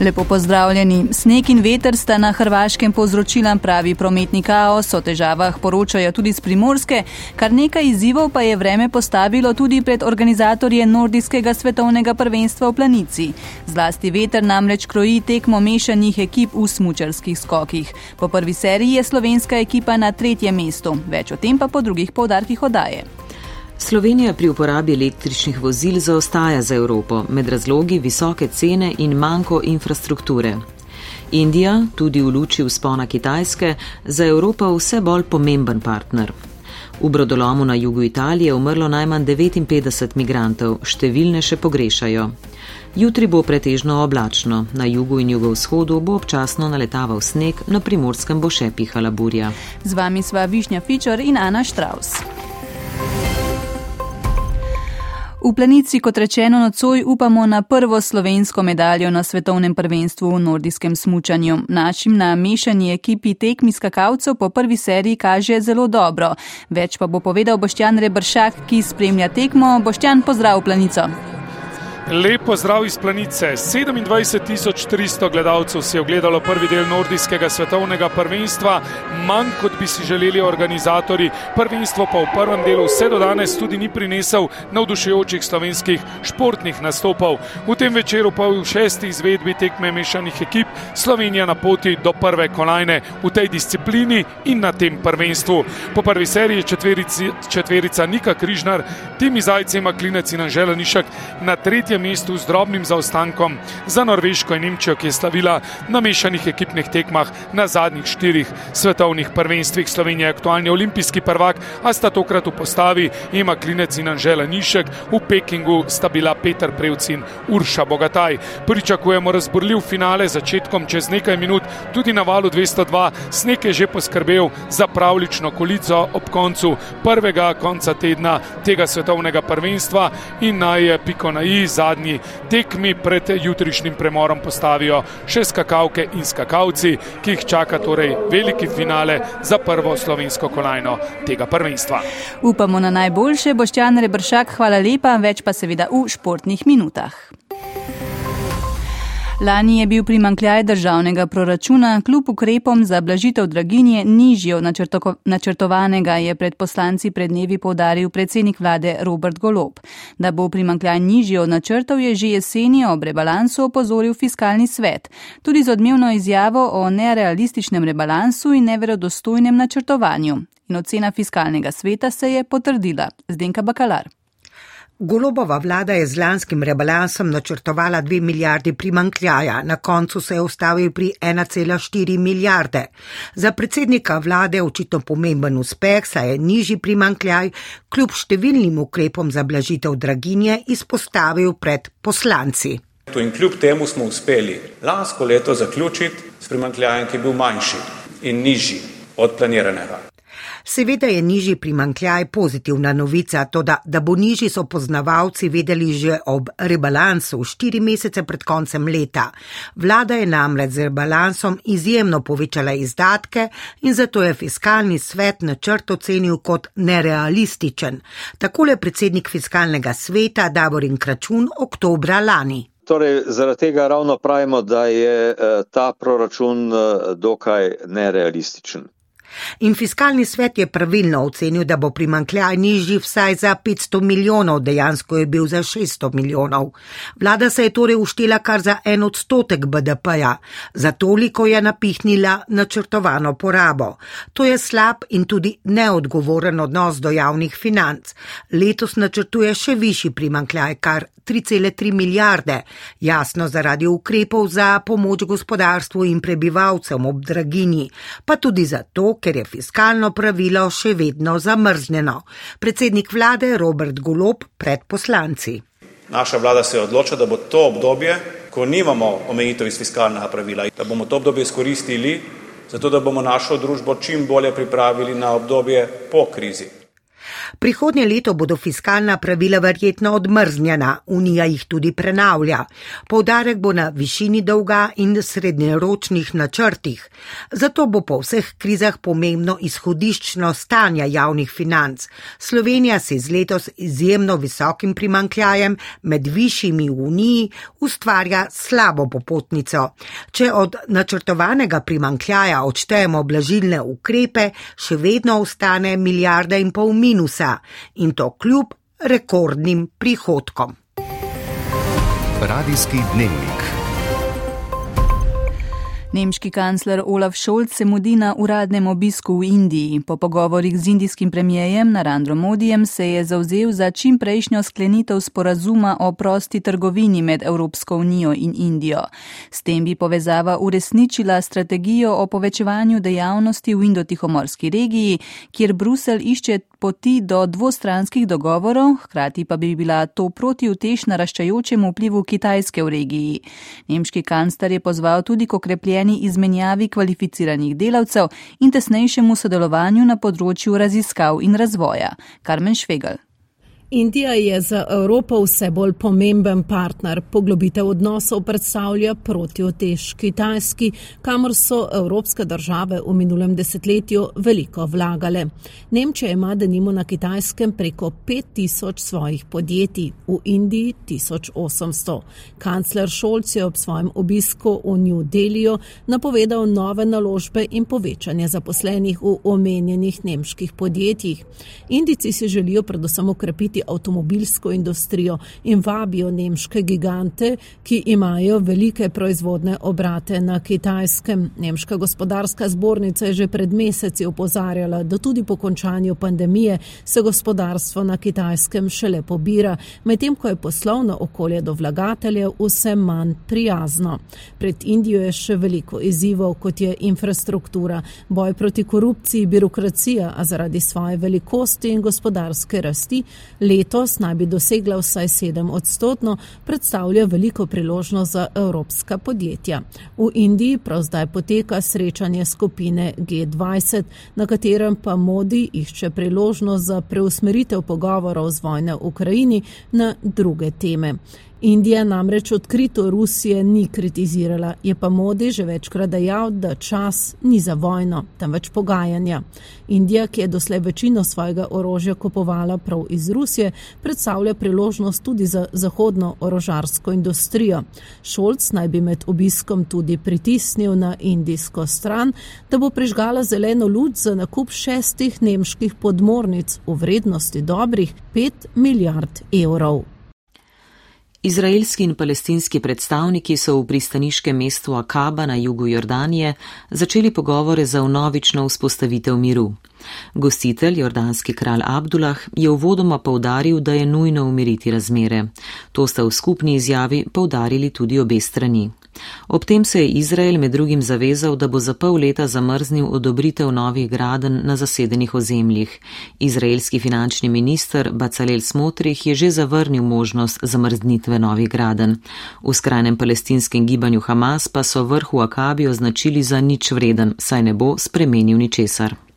Lepo pozdravljeni. Sneg in veter sta na Hrvaškem povzročila pravi prometni kaos, o težavah poročajo tudi z primorske, kar nekaj izzivov pa je vreme postavilo tudi pred organizatorje Nordijskega svetovnega prvenstva v planici. Zlasti veter namreč kroji tekmo mešanih ekip v smučarskih skokih. Po prvi seriji je slovenska ekipa na tretjem mestu, več o tem pa po drugih povdarkih odaje. Slovenija pri uporabi električnih vozil zaostaja za Evropo med razlogi visoke cene in manjko infrastrukture. Indija, tudi v luči vzpona Kitajske, za Evropo vse bolj pomemben partner. V brodolomu na jugu Italije je umrlo najmanj 59 migrantov, številne še pogrešajo. Jutri bo pretežno oblačno, na jugu in jugovzhodu bo občasno naletaval sneg, na primorskem bo še pihala burja. Z vami sva Višnja Fičor in Ana Štraus. V planici, kot rečeno nocoj, upamo na prvo slovensko medaljo na svetovnem prvenstvu v nordijskem smučanju. Našim na mešani ekipi tekmi skakalcev po prvi seriji kaže zelo dobro. Več pa bo povedal Boštjan Rebršak, ki spremlja tekmo. Boštjan, pozdrav v planico. Lepo zdrav iz planice. 27.300 gledalcev si je ogledalo prvi del nordijskega svetovnega prvenstva, manj kot bi si želeli organizatori. Prvenstvo pa v prvem delu vse do danes tudi ni prinesel navdušujočih slovenskih športnih nastopov. V tem večeru pa v šesti izvedbi tekme mešanih ekip Slovenija na poti do prve kolajne v tej disciplini in na tem prvenstvu. Po prvi seriji četverici, četverica Nika Križnar, Timi Zajci ima klinec in Anžela Nišak na tretjem mestu z drobnim zaostankom za Norveško in Nemčijo, ki je slavila na mešanih ekipnih tekmah na zadnjih štirih svetovnih prvenstvih. Slovenija je aktualni olimpijski prvak, a sta tokrat v postavi ima klinec in Anžela Nišek, v Pekingu sta bila Peter Prevc in Urša Bogataj. Pričakujemo razborljiv finale začetkom čez nekaj minut, tudi na valu 202. Sneg je že poskrbel za pravlično kolico ob koncu prvega konca tedna tega svetovnega prvenstva in naj je piko na i za zadnji tekmi pred jutrišnjim premorom postavijo še skakalke in skakalci, ki jih čaka torej veliki finale za prvo slovensko kolajno tega prvenstva. Upamo na najboljše, Boštjan Rebršak, hvala lepa, več pa seveda v športnih minutah. Lani je bil primankljaj državnega proračuna kljub ukrepom za blažitev draginje nižji od načrtovanega, je pred poslanci pred dnevi povdaril predsednik vlade Robert Golob. Da bo primankljaj nižji od načrtov, je že jeseni ob rebalansu opozoril fiskalni svet. Tudi z odmevno izjavo o nerealističnem rebalansu in neverodostojnem načrtovanju. In ocena fiskalnega sveta se je potrdila. Zdenka Bakalar. Golobova vlada je z lanskim rebalansom načrtovala 2 milijardi primankljaja, na koncu se je ustavil pri 1,4 milijarde. Za predsednika vlade očitno pomemben uspeh, saj je nižji primankljaj, kljub številnim ukrepom za blažitev draginje, izpostavil pred poslanci. In kljub temu smo uspeli lansko leto zaključiti s primankljajem, ki je bil manjši in nižji od planiranega. Seveda je nižji primankljaj pozitivna novica, to da, da bo nižji so poznavalci vedeli že ob rebalansu, štiri mesece pred koncem leta. Vlada je namreč z rebalansom izjemno povečala izdatke in zato je fiskalni svet načrt ocenil kot nerealističen. Takole predsednik fiskalnega sveta Davorin Kračun oktobra lani. Torej, zaradi tega ravno pravimo, da je eh, ta proračun eh, dokaj nerealističen. In fiskalni svet je pravilno ocenil, da bo primankljaj nižji vsaj za 500 milijonov, dejansko je bil za 600 milijonov. Vlada se je torej uštela kar za en odstotek BDP-ja, za toliko je napihnila načrtovano porabo. To je slab in tudi neodgovoren odnos do javnih financ. Letos načrtuje še višji primankljaj, kar 3,3 milijarde, jasno zaradi ukrepov za pomoč gospodarstvu in prebivalcem ob draginji, pa tudi zato, ker je fiskalno pravilo še vedno zamrznjeno. Predsednik vlade Robert Golop pred poslanci. Naša vlada se je odločila, da bo to obdobje, ko nimamo omejitev iz fiskalnega pravila, da bomo to obdobje izkoristili, zato da bomo našo družbo čim bolje pripravili na obdobje po krizi. Prihodnje leto bodo fiskalna pravila verjetno odmrznjena, Unija jih tudi prenavlja. Poudarek bo na višini dolga in srednjeročnih načrtih. Zato bo po vseh krizah pomembno izhodiščno stanje javnih financ. Slovenija se z letos izjemno visokim primankljajem med višjimi v Uniji ustvarja slabo popotnico. Če od načrtovanega primankljaja odštejemo blažilne ukrepe, še vedno ostane milijarda in pol minusa in to kljub rekordnim prihodkom. Radijski dnevnik. Nemški kancler Olaf Scholz se mudi na uradnem obisku v Indiji. Po pogovorih z indijskim premijejem Narandro Modijem se je zauzel za čim prejšnjo sklenitev sporazuma o prosti trgovini med Evropsko unijo in Indijo. S tem bi povezava uresničila strategijo o povečevanju dejavnosti v Indotihomorski regiji, kjer Brusel išče poti do dvostranskih dogovorov, hkrati pa bi bila to protiutež naraščajočemu vplivu Kitajske v regiji. Nemški kancler je pozval tudi k okrepljeni izmenjavi kvalificiranih delavcev in tesnejšemu sodelovanju na področju raziskav in razvoja. Karmen Švegal. Indija je za Evropo vse bolj pomemben partner. Poglobitev odnosov predstavlja protiotež Kitajski, kamor so evropske države v minulem desetletju veliko vlagale. Nemčija ima denimo na Kitajskem preko 5000 svojih podjetij, v Indiji 1800. Kancler Šolc je ob svojem obisku v New Delhiu napovedal nove naložbe in povečanje zaposlenih v omenjenih nemških podjetjih. Indici si želijo predvsem ukrepiti avtomobilsko industrijo in vabijo nemške gigante, ki imajo velike proizvodne obrate na kitajskem. Nemška gospodarska zbornica je že pred meseci opozarjala, da tudi po končanju pandemije se gospodarstvo na kitajskem šele pobira, medtem ko je poslovno okolje do vlagateljev vse manj prijazno. Pred Indijo je še veliko izzivov, kot je infrastruktura, boj proti korupciji, birokracija, a zaradi svoje velikosti in gospodarske rasti letos naj bi dosegla vsaj 7 odstotno, predstavlja veliko priložnost za evropska podjetja. V Indiji prav zdaj poteka srečanje skupine G20, na katerem pa Modi išče priložnost za preusmeritev pogovorov z vojne v Ukrajini na druge teme. Indija namreč odkrito Rusije ni kritizirala, je pa Modi že večkrat dejal, da čas ni za vojno, temveč pogajanja. Indija, ki je doslej večino svojega orožja kupovala prav iz Rusije, predstavlja priložnost tudi za zahodno orožarsko industrijo. Šolc naj bi med obiskom tudi pritisnil na indijsko stran, da bo prižgala zeleno luč za nakup šestih nemških podmornic v vrednosti dobrih 5 milijard evrov. Izraelski in palestinski predstavniki so v pristaniškem mestu Akaba na jugu Jordanije začeli pogovore za vnovično vzpostavitev miru. Gostitelj, jordanski kralj Abdullah, je uvodoma povdaril, da je nujno umiriti razmere. To sta v skupni izjavi povdarili tudi obe strani. Ob tem se je Izrael med drugim zavezal, da bo za pol leta zamrznil odobritev novih graden na zasedenih ozemljih. Izraelski finančni minister Bacalel Smotrih je že zavrnil možnost zamrznitve novih graden. V skrajnem palestinskem gibanju Hamas pa so vrhu Akabi označili za nič vreden, saj ne bo spremenil ničesar.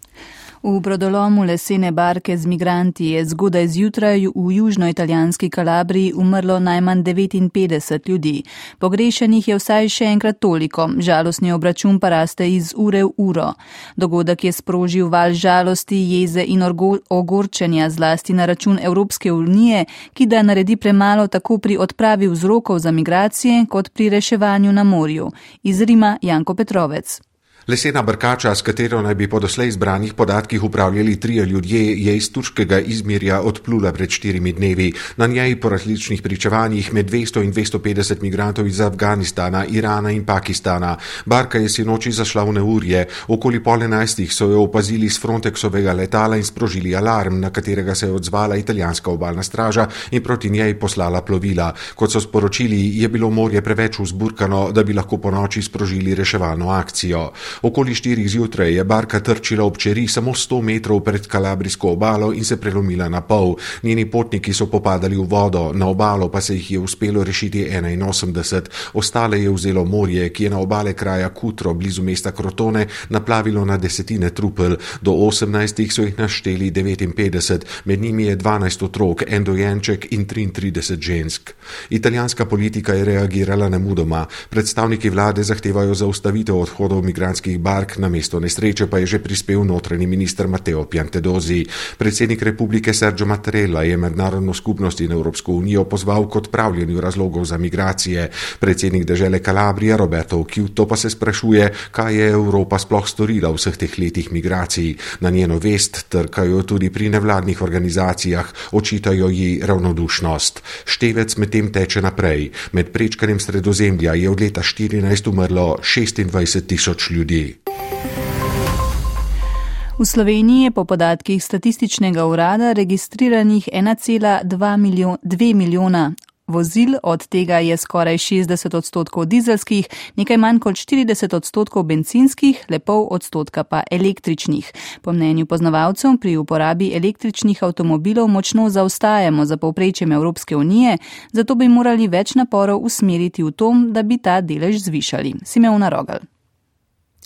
V brodolomu lesene barke z migranti je zgodaj zjutraj v južnoitalijanski Kalabriji umrlo najmanj 59 ljudi. Pogrešenih je vsaj še enkrat toliko, žalostni obračun pa raste iz ure v uro. Dogodek je sprožil val žalosti, jeze in ogorčenja zlasti na račun Evropske unije, ki da naredi premalo tako pri odpravi vzrokov za migracije kot pri reševanju na morju. Iz Rima Janko Petrovec. Lesena brkača, s katero naj bi po doslej zbranih podatkih upravljali trije ljudje, je iz turškega izmirja odplula pred štirimi dnevi. Na njej po različnih pričevanjih med 200 in 250 migrantov iz Afganistana, Irana in Pakistana. Barka je sinoči zašla v neurje. Okoli pol enajstih so jo opazili z Frontexovega letala in sprožili alarm, na katerega se je odzvala italijanska obalna straža in proti njej poslala plovila. Kot so sporočili, je bilo morje preveč vzburkano, da bi lahko po noči sprožili reševalno akcijo. Okoli štirih zjutraj je barka trčila ob čeri samo 100 metrov pred kalabrijsko obalo in se prelomila na pol. Njeni potniki so popadali v vodo, na obalo pa se jih je uspelo rešiti 81, ostale je vzelo morje, ki je na obale kraja Kutro, blizu mesta Krotone, naplavilo na desetine trupel. Do 18 so jih našteli 59, med njimi je 12 otrok, en dojenček in 33 žensk. Italijanska politika je reagirala nemudoma. Predstavniki vlade zahtevajo zaustavitev odhodov migranskih bark, na mesto nesreče pa je že prispel notranji minister Matteo Piantedozi. Predsednik republike Sergio Mattarella je mednarodno skupnost in Evropsko unijo pozval k odpravljanju razlogov za migracije. Predsednik države Kalabrija Roberto Occhiuto pa se sprašuje, kaj je Evropa sploh storila v vseh teh letih migracij. Na njeno vest trkajo tudi pri nevladnih organizacijah, očitajo ji ravnodušnost. Števec medtem teče naprej. Med prečkanjem sredozemlja je od leta 14 umrlo 26 tisoč ljudi. V Sloveniji je po podatkih statističnega urada registriranih 1,2 milijon, milijona vozil, od tega je skoraj 60 odstotkov dizelskih, nekaj manj kot 40 odstotkov benzinskih, le pol odstotka pa električnih. Po mnenju poznavalcev pri uporabi električnih avtomobilov močno zaostajamo za povprečjem Evropske unije, zato bi morali več naporov usmeriti v tom, da bi ta delež zvišali. Simeon Rogal.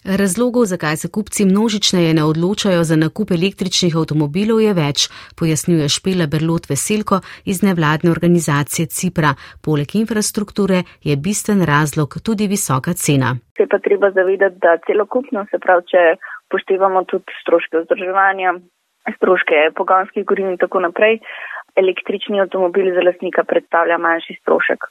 Razlogov, zakaj se kupci množičneje ne odločajo za nakup električnih avtomobilov, je več, pojasnjuje Špela Berlot Veselko iz nevladne organizacije Cipra. Poleg infrastrukture je bistven razlog tudi visoka cena. Se pa treba zavedati, da celokupno, se pravi, če poštevamo tudi stroške vzdrževanja, stroške pogonskih gorin in tako naprej, električni avtomobil za lasnika predstavlja manjši strošek.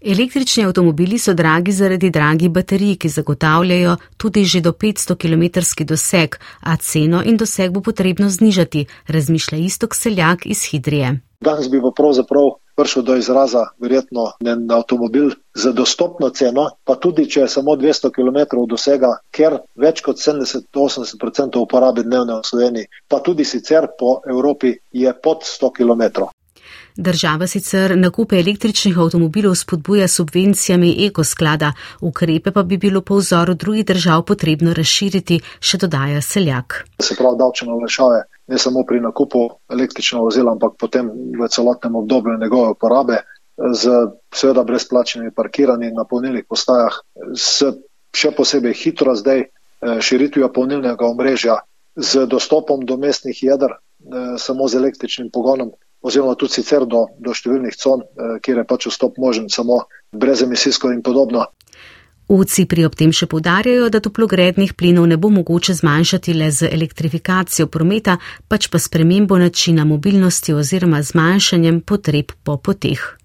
Električni avtomobili so dragi zaradi dragih baterij, ki zagotavljajo tudi že do 500 km doseg, a ceno in doseg bo potrebno znižati, razmišlja istok seljak iz Hidrije. Danes bi pa pravzaprav prišel do izraza verjetno en avtomobil za dostopno ceno, pa tudi če je samo 200 km dosega, ker več kot 70-80% uporabe dnevne v Sloveniji, pa tudi sicer po Evropi je pod 100 km. Država sicer nakupe električnih avtomobilov spodbuja subvencijami ekosklada, ukrepe pa bi bilo po vzoru drugih držav potrebno razširiti, še dodaja seljak. Se pravi, davčne olajšave ne samo pri nakupu električnega vozila, ampak potem v celotnem obdobju njegove uporabe z seveda brezplačnimi parkiranji na polnilnih postajah, s še posebej hitro zdaj eh, širitvijo polnilnega omrežja z dostopom do mestnih jedr eh, samo z električnim pogonom oziroma tudi sicer do, do številnih con, eh, kjer je pač vstop možen samo brezemisijsko in podobno. UCI pri ob tem še podarjajo, da toplogrednih plinov ne bo mogoče zmanjšati le z elektrifikacijo prometa, pač pa spremembo načina mobilnosti oziroma zmanjšanjem potreb po poteh.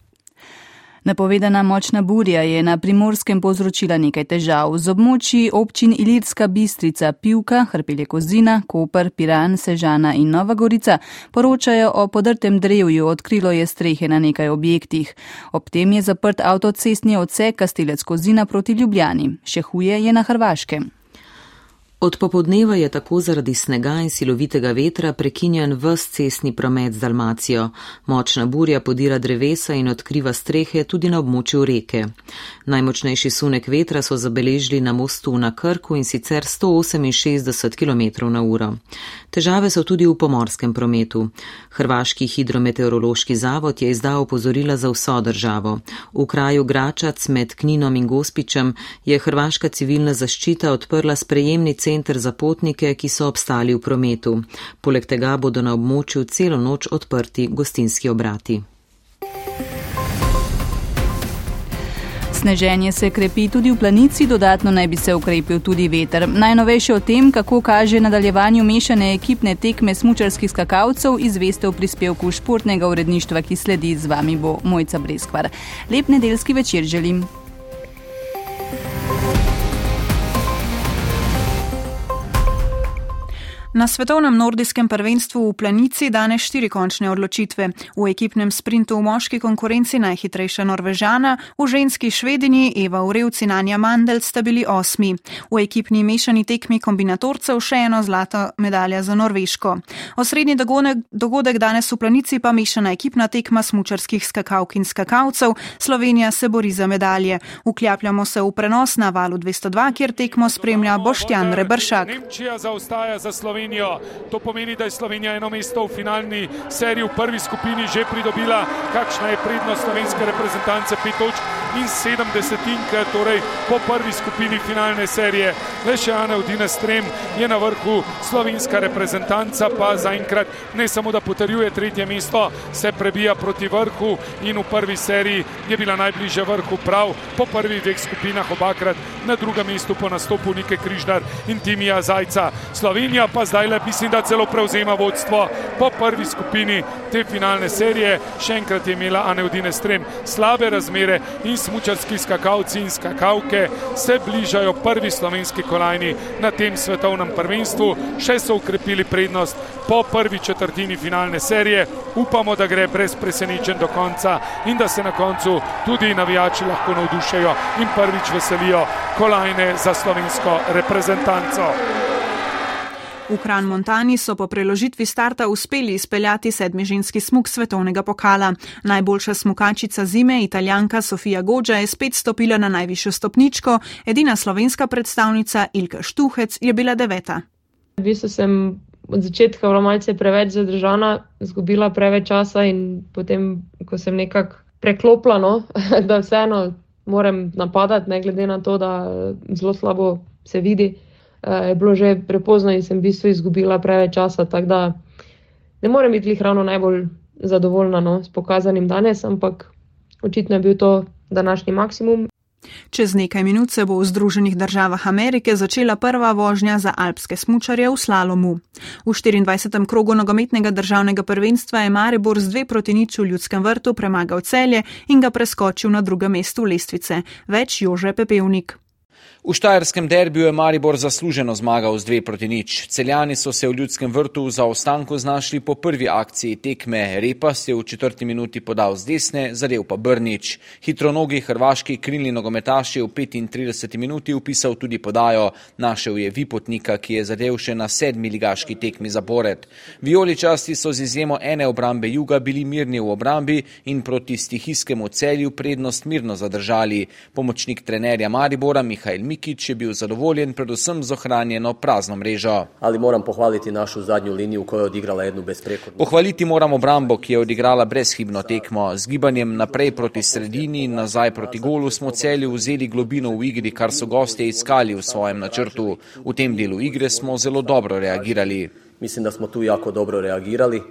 Napovedana močna burja je na primorskem povzročila nekaj težav. Z območji občin Ilirska Bistrica, Pivka, Hrpelje Kozina, Koper, Piran, Sežana in Nova Gorica poročajo o podrtem drevju, odkrilo je strehe na nekaj objektih. Ob tem je zaprt avtocestni odsek Kastelec Kozina proti Ljubljani. Še huje je na Hrvaškem. Od popodneva je tako zaradi snega in silovitega vetra prekinjen vs cestni promet z Dalmacijo. Močna burja podira drevesa in odkriva strehe tudi na območju reke. Najmočnejši sunek vetra so zabeležili na mostu na Krku in sicer 168 km na uro. Težave so tudi v pomorskem prometu. Hrvaški hidrometeorološki zavod je izdal opozorila za vso državo. V kraju Gračac med Kninom in Gospičem je Hrvaška civilna zaščita odprla sprejemni center za potnike, ki so obstali v prometu. Poleg tega bodo na območju celo noč odprti gostinski obrati. Sneženje se krepi tudi v planici, dodatno naj bi se ukrepil tudi veter. Najnovejše o tem, kako kaže nadaljevanju mešane ekipne tekme smučarskih skakalcev, izveste v prispevku športnega uredništva, ki sledi z vami bo Mojca Breskvar. Lep nedeljski večer želim. Na svetovnem nordijskem prvenstvu v planici danes štiri končne odločitve. V ekipnem sprintu v moški konkurenci najhitrejša Norvežana, v ženski švedini Eva Urevci in Anja Mandel sta bili osmi. V ekipni mešani tekmi kombinatorcev še eno zlato medalja za Norveško. Osrednji dogodek, dogodek danes v planici pa mešana ekipna tekma smučarskih skakavk in skakalcev. Slovenija se bori za medalje. Vkljapljamo se v prenos na valu 202, kjer tekmo spremlja Boštjan Rebršak. Slovenijo. To pomeni, da je Slovenija eno mesto v finalni seriji v prvi skupini že pridobila. Kakšna je prednost slovenske reprezentance? 5 točk in 70 ink, torej po prvi skupini finalne serije. Le še Ana Udine Strem je na vrhu, slovenska reprezentanca pa zaenkrat ne samo da potrjuje tretje mesto, se prebija proti vrhu in v prvi seriji je bila najbližje vrhu prav po prvih dveh skupinah obakrat na drugem mestu po nastopu Nike Križnar in Timija Zajca. Slovenija pa zdaj le mislim, da celo prevzema vodstvo po prvi skupini te finalne serije. Še enkrat je imela Aneudine Strem slabe razmere in smučarski skakalci in skakalke se bližajo prvi slovenski kolajni na tem svetovnem prvenstvu. Še so ukrepili prednost po prvi četrtini finalne serije. Upamo, da gre brez presenečen do konca in da se na koncu tudi navijači lahko navdušajo in prvič veselijo kolajne za slovensko reprezentanco. V Kran Montani so po preložitvi starta uspeli izpeljati sedmi ženski smuk svetovnega pokala. Najboljša smukačica zime, italijanka Sofija Gođa, je spet stopila na najvišjo stopničko, edina slovenska predstavnica Ilka Štuhec je bila deveta. V bistvu sem od začetka bila malce preveč zadržana, izgubila preveč časa in potem, ko sem nekako preklopila, no, da vseeno moram napadati, ne glede na to, da zelo slabo se vidi. Eh, je bilo že prepozno in sem v bistvu izgubila preveč časa. Tako da ne morem biti ravno najbolj zadovoljna no, s pokazanim danes, ampak očitno je bil to današnji maksimum. Čez nekaj minut se bo v Združenih državah Amerike začela prva vožnja za alpske smučarje v slalomu. V 24. krogu nogometnega državnega prvenstva je Maribor z dve proti nič v ljudskem vrtu premagal celje in ga preskočil na drugem mestu lestvice. Več Jože Pepevnik. V štajerskem derbiju je Maribor zasluženo zmagal z dve proti nič. Celjani so se v ljudskem vrtu za ostanku znašli po prvi akciji tekme. Repas je v četrti minuti podal z desne, zadev pa Brnič. Hitronogi hrvaški krilni nogometaš je v 35 minuti upisal tudi podajo. Našel je Vipotnika, ki je zadev še na sedmi ligaški tekmi zapored. Vijoličasti so z izjemo ene obrambe juga bili mirni v obrambi in proti stihijskemu celju prednost mirno zadržali. Pomočnik trenerja Maribora Mihajl Mihajl Mikić je bil zadovoljen predvsem z ohranjeno prazno mrežo. Ali moram pohvaliti našo zadnjo linijo, ko je odigrala eno brezprehodno. Pohvaliti moramo obrambo, ki je odigrala brezhibno tekmo. Z gibanjem naprej proti sredini in nazaj proti golu smo celju vzeli globino v igri, kar so gostje iskali v svojem načrtu. V tem delu igre smo zelo dobro reagirali. Mislim, da smo tu jako dobro reagirali.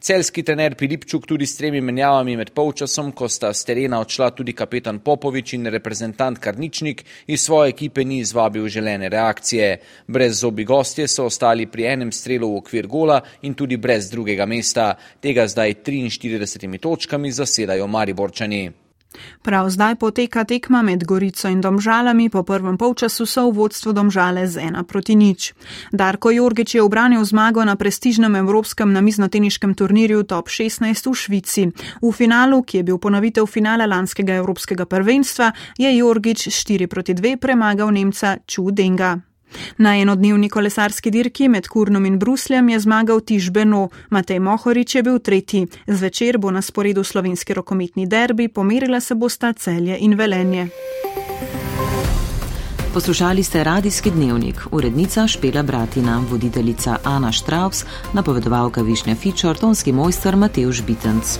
Celski trener Pilipčuk tudi s tremi menjavami med polčasom, ko sta z terena odšla tudi kapetan Popovič in reprezentant Karničnik, iz svoje ekipe ni izvabil želene reakcije. Brez zobi gostje so ostali pri enem strelu v okvir gola in tudi brez drugega mesta. Tega zdaj 43 točkami zasedajo Mariborčani. Prav zdaj poteka tekma med Gorico in Domžalami, po prvem polčasu so v vodstvu Domžale z ena proti nič. Darko Jorgič je obranil zmago na prestižnem evropskem namiznoteniškem turnirju Top 16 v Švici. V finalu, ki je bil ponovitev finala lanskega evropskega prvenstva, je Jorgič 4 proti 2 premagal Nemca Ču Denga. Na enodnevni kolesarski dirki med Kurnom in Brusljem je zmagal Tiž Beno, Matej Mohorič je bil tretji. Zvečer bo na sporedu slovenski rokometni derbi, pomerila se bosta celje in velenje. Poslušali ste radijski dnevnik, urednica Špela Bratina, voditeljica Ana Štraus, napovedovalka Višnja Fičor, tonski mojster Mateuš Bitenc.